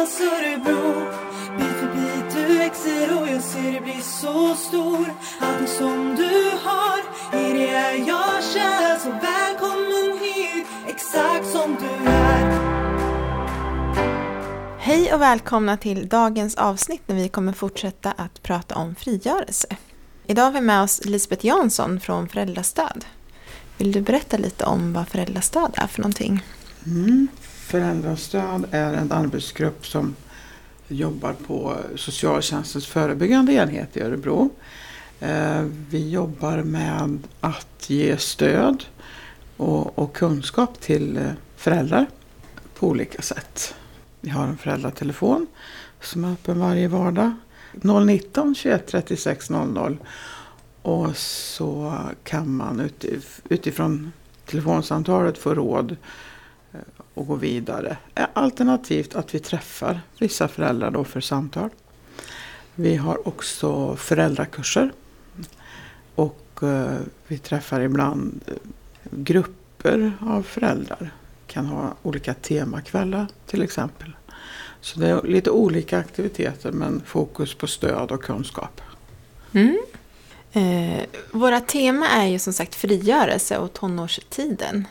Johannas Örebro Bit för bit du växer och jag ser dig bli så stor Allting som du har, i det är jag kär Så välkommen hit, exakt som du är Hej och välkomna till dagens avsnitt när vi kommer fortsätta att prata om frigörelse. Idag har vi med oss Lisbeth Jansson från Föräldrastöd. Vill du berätta lite om vad Föräldrastöd är för någonting? Mm. Föräldrastöd är en arbetsgrupp som jobbar på socialtjänstens förebyggande enhet i Örebro. Eh, vi jobbar med att ge stöd och, och kunskap till eh, föräldrar på olika sätt. Vi har en föräldratelefon som är öppen varje vardag. 019 21 36 00. Och så kan man utif utifrån telefonsamtalet få råd eh, och gå vidare. Alternativt att vi träffar vissa föräldrar då för samtal. Vi har också föräldrakurser. Och eh, vi träffar ibland eh, grupper av föräldrar. Kan ha olika temakvällar till exempel. Så det är lite olika aktiviteter men fokus på stöd och kunskap. Mm. Eh, våra tema är ju som sagt frigörelse och tonårstiden.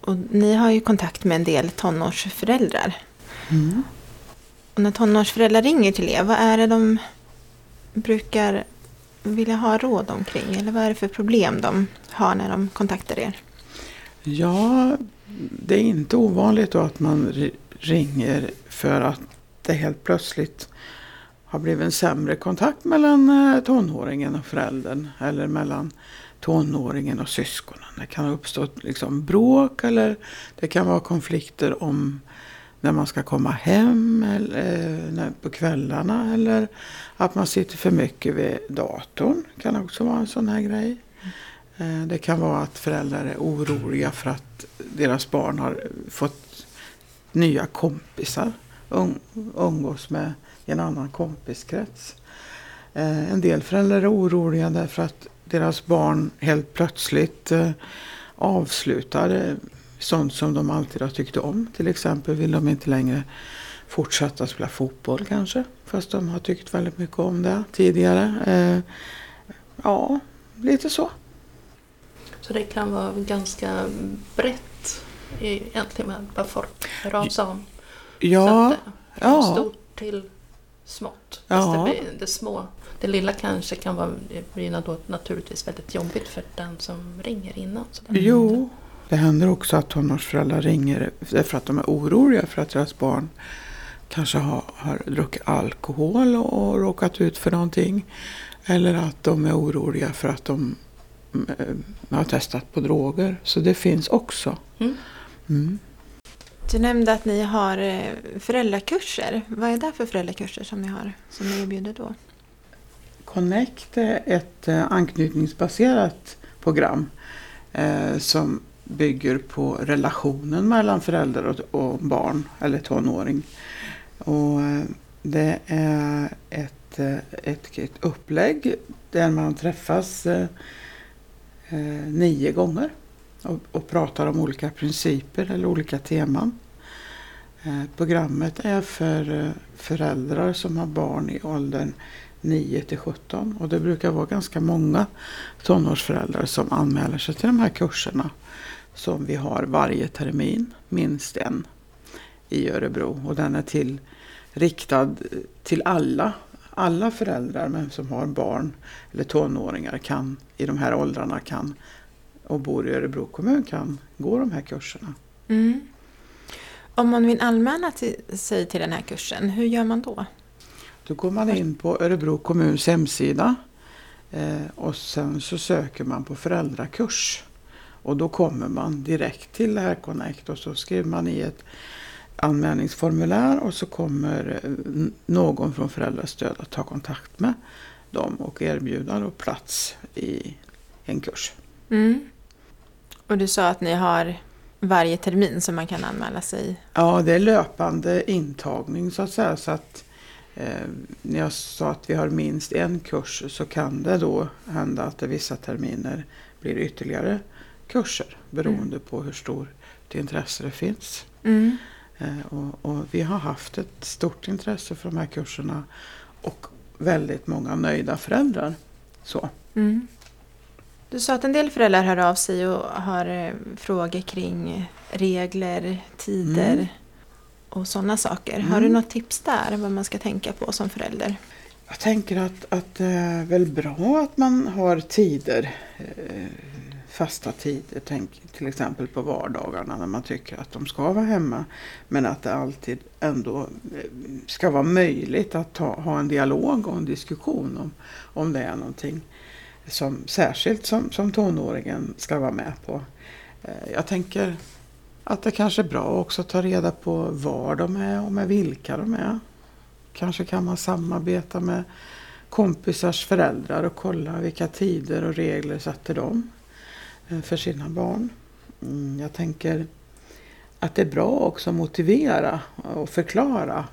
Och ni har ju kontakt med en del tonårsföräldrar. Mm. Och när tonårsföräldrar ringer till er, vad är det de brukar vilja ha råd omkring? Eller vad är det för problem de har när de kontaktar er? Ja, det är inte ovanligt att man ri- ringer för att det helt plötsligt har blivit en sämre kontakt mellan eh, tonåringen och föräldern eller mellan tonåringen och syskonen. Det kan ha uppstått liksom bråk eller det kan vara konflikter om när man ska komma hem eller, eh, på kvällarna eller att man sitter för mycket vid datorn. Det kan också vara en sån här grej. Eh, det kan vara att föräldrar är oroliga för att deras barn har fått nya kompisar. Um, umgås med en annan kompiskrets. Eh, en del föräldrar är oroliga därför att deras barn helt plötsligt eh, avslutar eh, sånt som de alltid har tyckt om. Till exempel vill de inte längre fortsätta spela fotboll kanske. Fast de har tyckt väldigt mycket om det tidigare. Eh, Ja, lite så. Så det kan vara ganska brett egentligen med vad folk hör av sig om. Så Ja, att, eh, från ja. stort till smått. Ja. Det, det små, det lilla kanske kan vara, då naturligtvis väldigt jobbigt för den som ringer innan. Jo, det händer också att tonårsföräldrar ringer därför att de är oroliga för att deras barn kanske har, har druckit alkohol och råkat ut för någonting. Eller att de är oroliga för att de eh, har testat på droger. Så det finns också. Mm. Mm. Du nämnde att ni har eh, föräldrakurser. Vad är det för föräldrakurser som ni har, som ni erbjuder då? Connect är ett eh, anknytningsbaserat program eh, som bygger på relationen mellan förälder och, och barn eller tonåring. Och, eh, det är ett, ett, ett upplägg där man träffas eh, nio gånger och, och pratar om olika principer eller olika teman. Eh, programmet är för eh, föräldrar som har barn i åldern 9 till 17 och det brukar vara ganska många tonårsföräldrar som anmäler sig till de här kurserna som vi har varje termin, minst en i Örebro och den är till, riktad till alla, alla föräldrar men som har barn eller tonåringar kan i de här åldrarna kan och bor i Örebro kommun kan gå de här kurserna. Mm. Om man vill anmäla till, sig till den här kursen, hur gör man då? Då går man in på Örebro kommuns hemsida eh, och sen så söker man på föräldrakurs. Och då kommer man direkt till det här Connect och så skriver man i ett anmälningsformulär och så kommer eh, någon från föräldrastöd att ta kontakt med dem och erbjuda då plats i en kurs. Mm. Och du sa att ni har varje termin som man kan anmäla sig. Ja, det är löpande intagning så att säga. Så att, eh, när jag sa att vi har minst en kurs så kan det då hända att det vissa terminer blir ytterligare kurser beroende på hur stort intresse det finns. Mm. Eh, och, och vi har haft ett stort intresse för de här kurserna och väldigt många nöjda föräldrar. Så. Mm. Du sa att en del föräldrar hör av sig och har eh, frågor kring regler, tider Mm. och sådana saker. Har Mm. du något tips där vad man ska tänka på som förälder? Jag tänker att, att det är väl bra att man har tider. Eh, fasta tider. Tänk till exempel på vardagarna när man tycker att de ska vara hemma. Men att det alltid ändå eh, ska vara möjligt att ta, ha en dialog och en diskussion om, om det är någonting som särskilt som, som tonåringen ska vara med på. Eh, jag tänker att det kanske är bra också att ta reda på var de är och med vilka de är. Kanske kan man samarbeta med kompisars föräldrar och kolla vilka tider och regler sätter de eh, för sina barn. Mm, jag tänker att det är bra också att motivera och förklara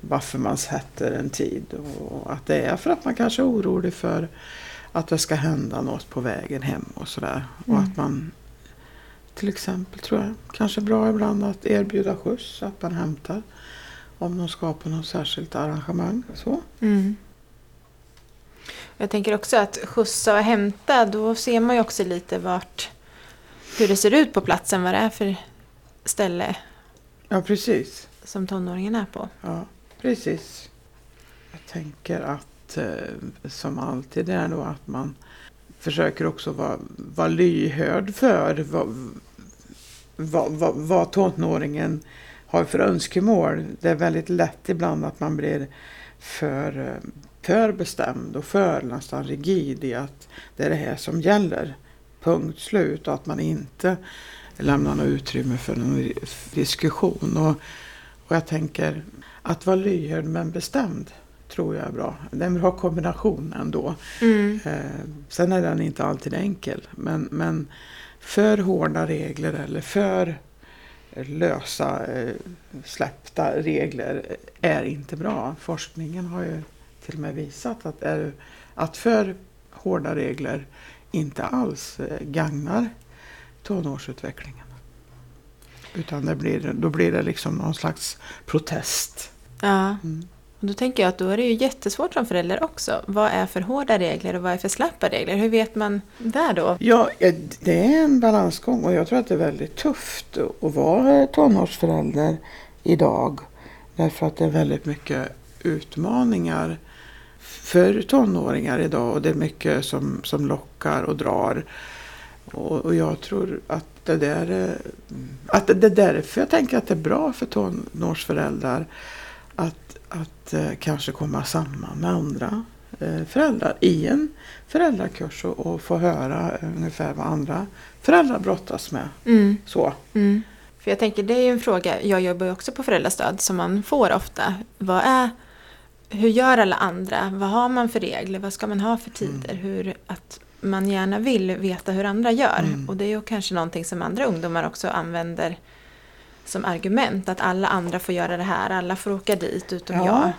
varför man sätter en tid. Och att det är för att man kanske är orolig för att det ska hända något på vägen hem och sådär. Och Mm. att man till exempel tror jag kanske bra ibland att erbjuda skjuts, att man hämtar om de ska på något särskilt arrangemang. Så. Mm. Jag tänker också att skjutsa och hämta, då ser man ju också lite vart, hur det ser ut på platsen, vad det är för ställe Ja, precis. som tonåringen är på. Ja, precis. Jag tänker att eh, som alltid är då att man försöker också vara, vara lyhörd för vad, vad, vad, vad tonåringen har för önskemål. Det är väldigt lätt ibland att man blir för, eh, för bestämd och för nästan rigid i att det är det här som gäller. Punkt slut och att man inte lämnar något utrymme för någon diskussion. Och, och jag tänker att vara lyhörd men bestämd tror jag är bra. Det är en bra kombination ändå. Mm. Eh, sen är den inte alltid enkel. Men, men för hårda regler eller för lösa eh, släppta regler är inte bra. Forskningen har ju till och med visat att, är, att för hårda regler inte alls eh, gagnar tonårsutvecklingen. Utan det blir, då blir det liksom någon slags protest. Ja, Mm och då tänker jag att då är det ju jättesvårt som förälder också. Vad är för hårda regler och vad är för slappa regler? Hur vet man där då? Ja, det är en balansgång och jag tror att det är väldigt tufft att vara tonårsförälder idag. Därför att det är väldigt mycket utmaningar för tonåringar idag och det är mycket som, som lockar och drar. Och, och jag tror att det där är, att det är därför jag tänker att det är bra för tonårsföräldrar att, att eh, kanske komma samman med andra eh, föräldrar i en föräldrakurs och, och få höra ungefär vad andra föräldrar brottas med. Mm. Så. Mm. För jag tänker, det är ju en fråga, jag jobbar ju också på föräldrastöd som man får ofta. Vad är, hur gör alla andra? Vad har man för regler? Vad ska man ha för tider? Hur, att man gärna vill veta hur andra gör. Mm. Och det är ju kanske någonting som andra ungdomar också använder som argument. Att alla andra får göra det här, alla får åka dit utom Ja. jag.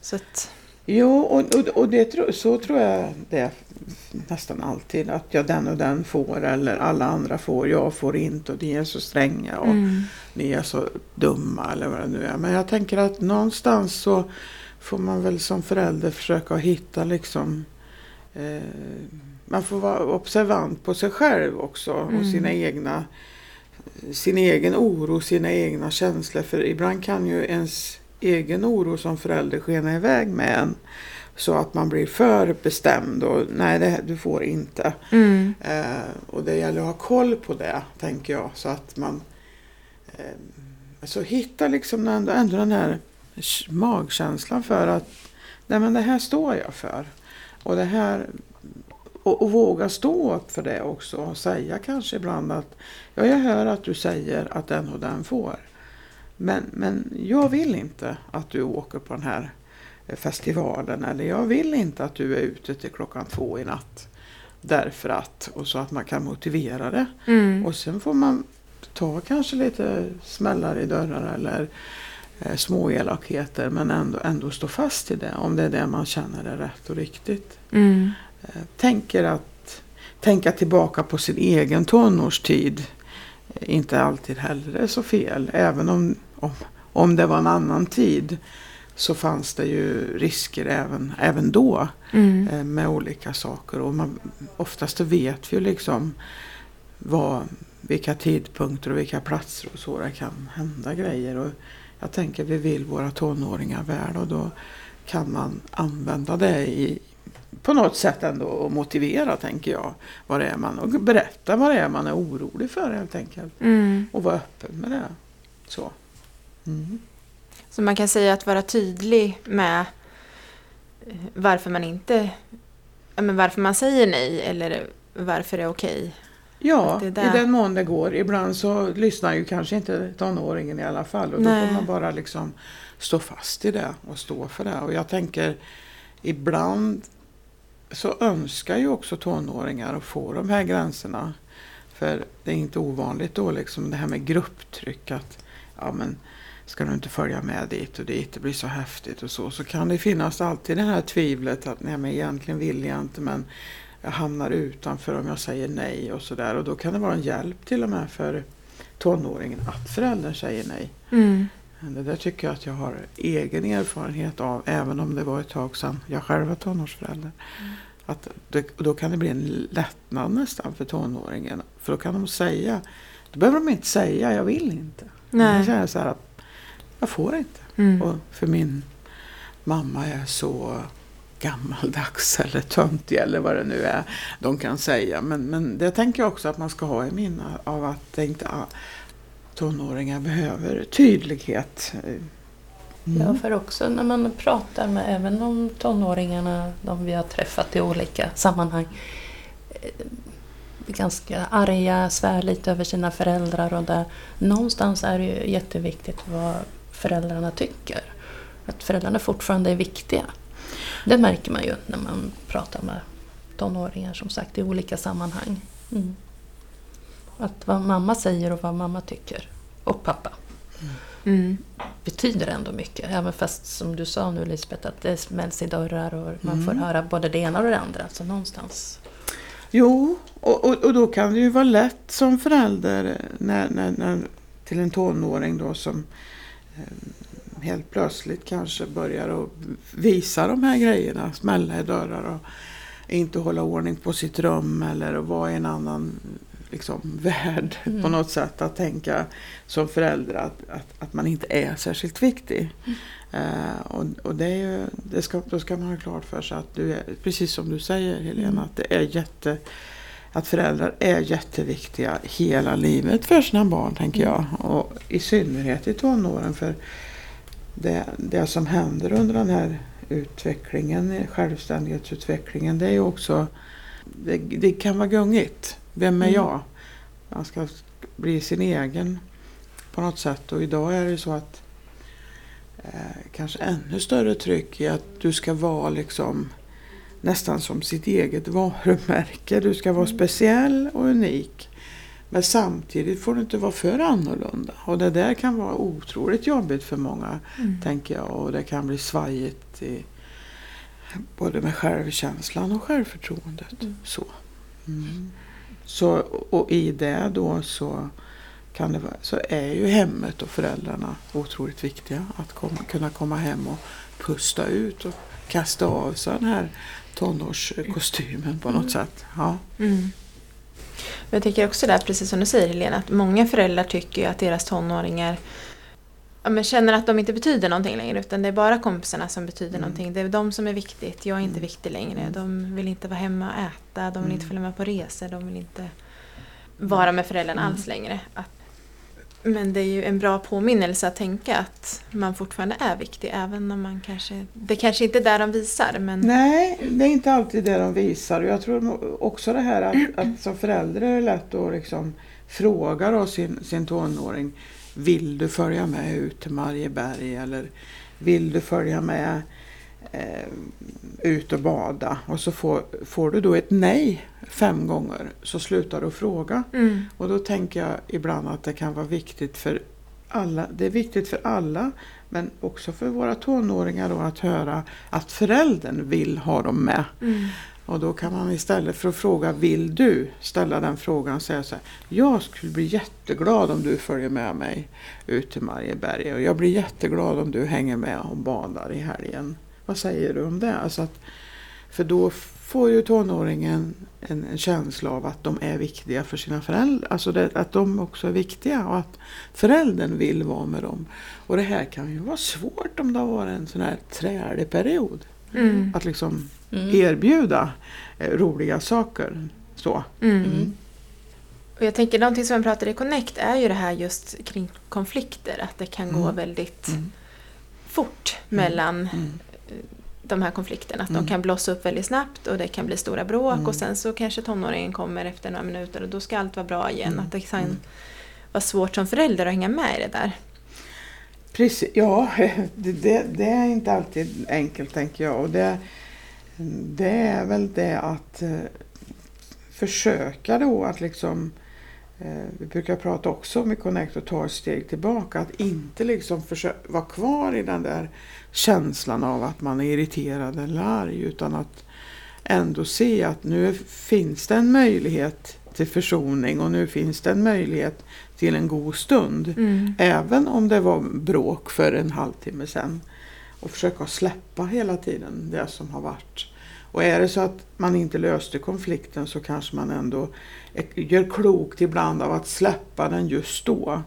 Så att, Jo, och, och, och det, så tror jag det är nästan alltid. Att ja, den och den får eller alla andra får, jag får inte och ni är så stränga och mm. ni är så dumma eller vad det nu är. Men jag tänker att någonstans så får man väl som förälder försöka hitta liksom eh, man får vara observant på sig själv också och Mm. sina egna sin egen oro, sina egna känslor. För ibland kan ju ens egen oro som förälder skena iväg med en. Så att man blir för bestämd och nej, det, du får inte. Mm. Eh, och det gäller att ha koll på det, tänker jag. Så att man eh, alltså hitta liksom ändå, ändå den här magkänslan för att nej, men det här står jag för. Och det här och, och våga stå upp för det också och säga kanske ibland att ja, jag hör att du säger att den och den får. Men, men jag vill inte att du åker på den här eh, festivalen eller jag vill inte att du är ute till klockan två i natt. Därför att, och så att man kan motivera det. Mm. Och sen får man ta kanske lite smällar i dörrar eller eh, små elakheter men ändå, ändå stå fast i det om det är det man känner är rätt och riktigt. Mm. Tänker att tänka tillbaka på sin egen tonårstid inte alltid heller är så fel. Även om, om, om det var en annan tid så fanns det ju risker även, även då Mm. eh, med olika saker. Och man, oftast vet vi ju liksom vad, vilka tidpunkter och vilka platser och så det kan hända grejer. Och jag tänker vi vill våra tonåringar väl och då kan man använda det i, på något sätt ändå motivera tänker jag. Vad det är man, och berätta vad det är man är orolig för helt enkelt. Mm. Och vara öppen med det. Så. Mm. Så man kan säga att vara tydlig med eh, varför man inte, men varför man säger nej eller varför det är okej. Ja, är i den mån det går. Ibland så lyssnar ju kanske inte tonåringen i alla fall. Och då Nej. får man bara liksom stå fast i det och stå för det. Och jag tänker ibland så önskar ju också tonåringar att få de här gränserna. För det är inte ovanligt då liksom det här med grupptryck att ja men ska du inte följa med dit och dit, det blir så häftigt och så. Så kan det finnas alltid det här tvivlet att nej men egentligen vill jag inte men jag hamnar utanför om jag säger nej och sådär. Och då kan det vara en hjälp till och med för tonåringen att föräldern säger nej. Mm. Det där tycker jag att jag har egen erfarenhet av, även om det var ett tag sedan jag själv var tonårsförälder. Att det, då kan det bli en lättnad nästan för tonåringen. För då kan de säga, då behöver de inte säga jag vill inte. De kan Nej. så här att jag får inte. Mm. Och för min mamma är så gammaldags eller töntig eller vad det nu är de kan säga. Men, men det tänker jag också att man ska ha i minne av att det inte tonåringar behöver tydlighet. Mm. Ja, för också när man pratar med även om tonåringarna, de vi har träffat i olika sammanhang, eh, ganska arga, svär lite över sina föräldrar och där. Någonstans är det ju jätteviktigt vad föräldrarna tycker. Att föräldrarna fortfarande är viktiga. Det märker man ju när man pratar med tonåringar som sagt i olika sammanhang. Mm. Att vad mamma säger och vad mamma tycker. Och pappa Mm. betyder ändå mycket. Även fast som du sa nu Lisbeth, att det smälls i dörrar och man Mm. får höra både det ena och det andra. Så någonstans. Jo, och, och, och då kan det ju vara lätt som förälder när, när, när, till en tonåring då som eh, helt plötsligt kanske börjar att visa de här grejerna, smälla i dörrar och inte hålla ordning på sitt rum eller att vara i en annan liksom, värld Mm. på något sätt. Att tänka som förälder att, att, att man inte är särskilt viktig. Eh, och, och det är ju, det ska, då ska man ha klart för sig att du är, precis som du säger Helena, Mm. att det är jätte att föräldrar är jätteviktiga hela livet för sina barn tänker jag. Och i synnerhet i tonåren för det, det som händer under den här utvecklingen, självständighetsutvecklingen, det är ju också det, det kan vara gungigt. Vem är Mm. jag? Man ska bli sin egen på något sätt och idag är det så att eh, kanske ännu större tryck i att du ska vara liksom nästan som sitt eget varumärke. Du ska vara Mm. speciell och unik. Men samtidigt får du inte vara för annorlunda. Och det där kan vara otroligt jobbigt för många, Mm. tänker jag. Och det kan bli svajigt i, både med självkänslan och självförtroendet. Mm. Så. Mm. Så. Och i det då så, kan det så är ju hemmet och föräldrarna otroligt viktiga. Att komma, kunna komma hem och pusta ut och kasta av sig den här tonårskostymen på något Mm. sätt. Ja. Mm. Jag tänker också där, precis som du säger Helena, att många föräldrar tycker att deras tonåringar ja, men känner att de inte betyder någonting längre utan det är bara kompisarna som betyder Mm. någonting. Det är de som är viktigt, jag är inte Mm. viktig längre. Mm. De vill inte vara hemma och äta, de vill inte Mm. följa med på resor, de vill inte vara med föräldrarna Mm. alls längre. Att, men det är ju en bra påminnelse att tänka att man fortfarande är viktig även om man kanske... Det kanske inte är där de visar men... Nej, det är inte alltid det de visar. Jag tror också det här att, att som förälder är det lätt att liksom fråga då sin, sin tonåring Vill du följa med ut till Marieberg? Eller vill du följa med eh, ut och bada? Och så får, får du då ett nej fem gånger så slutar du fråga. Mm. Och då tänker jag ibland att det kan vara viktigt för alla. Det är viktigt för alla men också för våra tonåringar då att höra att föräldern vill ha dem med. Mm. Och då kan man istället för att fråga vill du ställa den frågan och säga så här. Jag skulle bli jätteglad om du följer med mig ut till Marieberg och jag blir jätteglad om du hänger med och badar i helgen. Vad säger du om det? Alltså att, för då får ju tonåringen en, en, känsla av att de är viktiga för sina föräldrar. Alltså det, att de också är viktiga och att föräldern vill vara med dem. Och det här kan ju vara svårt om det har varit en sån här trälig period. Mm. Att liksom Mm. erbjuda eh, roliga saker. Så. Mm. Mm. Och jag tänker någonting som vi pratade i Connect är ju det här just kring konflikter. Att det kan gå Mm. väldigt Mm. fort mellan Mm. de här konflikterna. Att Mm. de kan blossa upp väldigt snabbt och det kan bli stora bråk Mm. och sen så kanske tonåringen kommer efter några minuter och då ska allt vara bra igen. Mm. Att det kan Mm. vara svårt som förälder att hänga med i det där. Precis, ja, det, det, det är inte alltid enkelt tänker jag. Och det, det är väl det att eh, försöka då att liksom eh, vi brukar prata också om i Connect och ta ett steg tillbaka. Att inte liksom försöka vara kvar i den där känslan av att man är irriterad eller arg. Utan att ändå se att nu finns det en möjlighet till försoning och nu finns det en möjlighet till en god stund. Mm. Även om det var bråk för en halvtimme sedan. Och försöka släppa hela tiden det som har varit. Och är det så att man inte löste konflikten så kanske man ändå gör klokt ibland av att släppa den just då.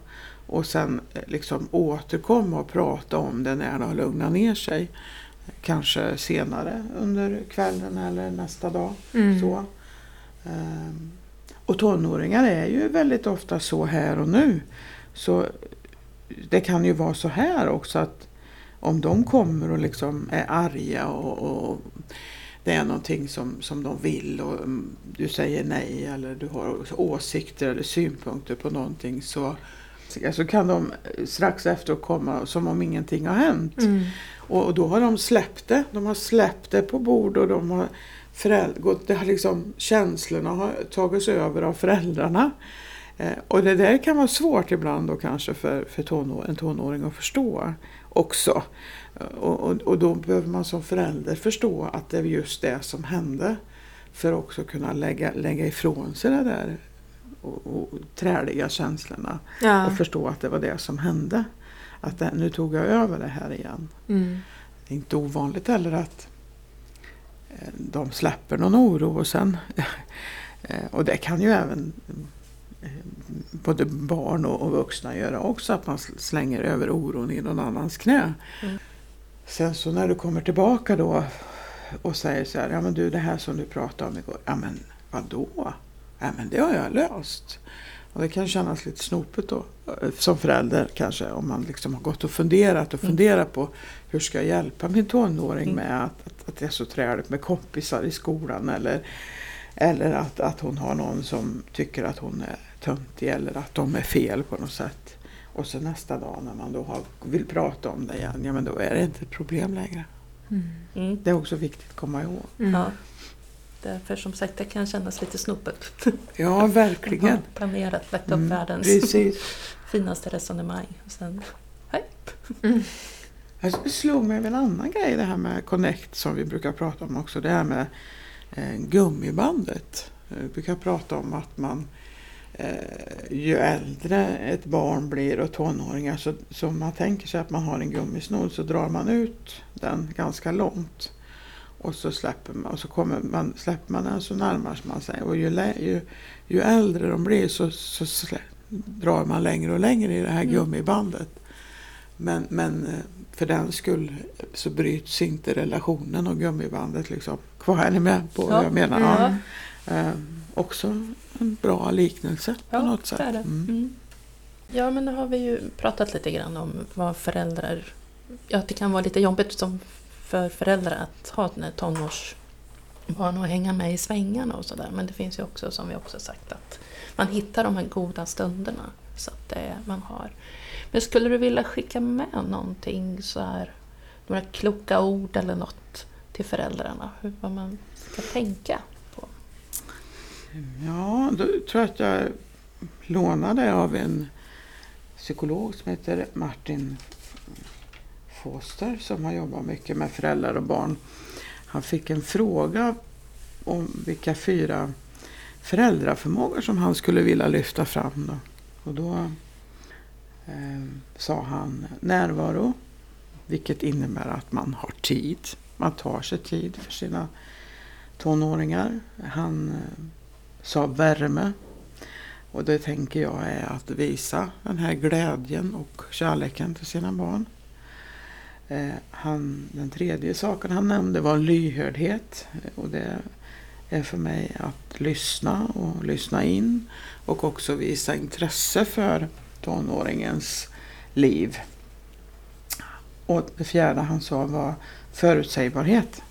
Och sen eh, liksom återkomma och prata om det när det har lugnat ner sig. Kanske senare under kvällen eller nästa dag. Mm. Så. Ehm, Och tonåringar är ju väldigt ofta så här och nu. Så det kan ju vara så här också att om de kommer och liksom är arga och, och det är någonting som, som de vill och mm, du säger nej eller du har åsikter eller synpunkter på någonting så, så kan de strax efter komma som om ingenting har hänt. Mm. Och, och då har de släppt det. De har släppt det på bord och de har det har liksom, känslorna har tagits över av föräldrarna. Eh, och det där kan vara svårt ibland då kanske för, för tonår, en tonåring att förstå också. Eh, Och, och, och då behöver man som förälder förstå att det är just det som hände. För att också kunna lägga, lägga ifrån sig det där och, och träliga känslorna. Ja. Och förstå att det var det som hände. Att det, nu tog jag över det här igen. Mm. Det är inte ovanligt heller att de släpper någon oro och sen eh, och det kan ju även eh, både barn och vuxna göra också att man sl- slänger över oron i någon annans knä. Mm. Sen så när du kommer tillbaka då och säger så här, ja men du det här som du pratade om igår, ja men vadå? Ja men det har jag löst. Och det kan kännas lite snopet då eh, som förälder kanske om man liksom har gått och funderat och Mm. funderat på hur ska jag hjälpa min tonåring Mm. med att, att, att det är så träligt med kompisar i skolan eller, eller att, att hon har någon som tycker att hon är töntig eller att de är fel på något sätt. Och så nästa dag när man då har, vill prata om det igen, ja men då är det inte ett problem längre. Mm. Mm. Det är också viktigt att komma ihåg. Mm. Ja. Därför som sagt, det kan kännas lite snopet. Ja, Man har verkligen. planerat, lagt upp Mm, världens Precis. finaste resonemang. Och sen, hej. Alltså, Det slog mig med en annan grej det här med Connect som vi brukar prata om också. Det här med eh, gummibandet. Eh, Vi brukar prata om att man eh, ju äldre ett barn blir och tonåringar så, så man tänker sig att man har en gummisnodd så drar man ut den ganska långt. Och så släpper man, och så kommer man, släpper man den så närmar man sig. Och ju, lä- ju, ju äldre de blir så, så slä, drar man längre och längre i det här Mm. gummibandet. Men, men eh, för den skull så bryts inte relationen och gummibandet liksom kvar. Är ni med på vad Ja. jag menar? Mm. Ja. Eh, också en bra liknelse på Ja, något sätt. det är det. Mm. Mm. Ja, men nu har vi ju pratat lite grann om vad föräldrar... Ja, det kan vara lite jobbigt som för föräldrar att ha ett tonårsbarn och hänga med i svängarna och sådär. Men det finns ju också, som vi också sagt, att man hittar de här goda stunderna. Så att det man har. Men skulle du vilja skicka med någonting så här, några kloka ord eller något till föräldrarna? Hur, vad man ska tänka på? Ja, då tror jag att jag lånade av en psykolog som heter Martin Foster som har jobbat mycket med föräldrar och barn. Han fick en fråga om vilka fyra föräldraförmågor som han skulle vilja lyfta fram. Då. Och då eh, sa han närvaro, vilket innebär att man har tid. Man tar sig tid för sina tonåringar. Han eh, sa värme. Och det tänker jag är att visa den här glädjen och kärleken till sina barn. Eh, han, den tredje saken han nämnde var lyhördhet. Eh, och det är för mig att lyssna och lyssna in och också visa intresse för tonåringens liv. Och det fjärde han sa var förutsägbarhet.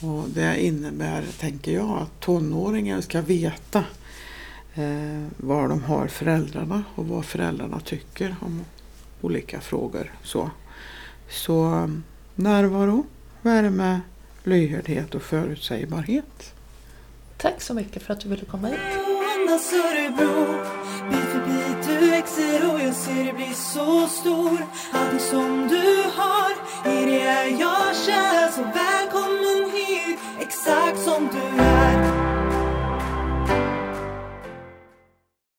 Och det innebär, tänker jag, att tonåringen ska veta eh, var de har föräldrarna och vad föräldrarna tycker om olika frågor. Så, så närvaro, värme, lyhördhet och förutsägbarhet. Tack så mycket för att du ville komma hit. Bit för bit du växer och jag ser dig bli så stor Allting som du har, i det är jag kär Så välkommen hit, exakt som du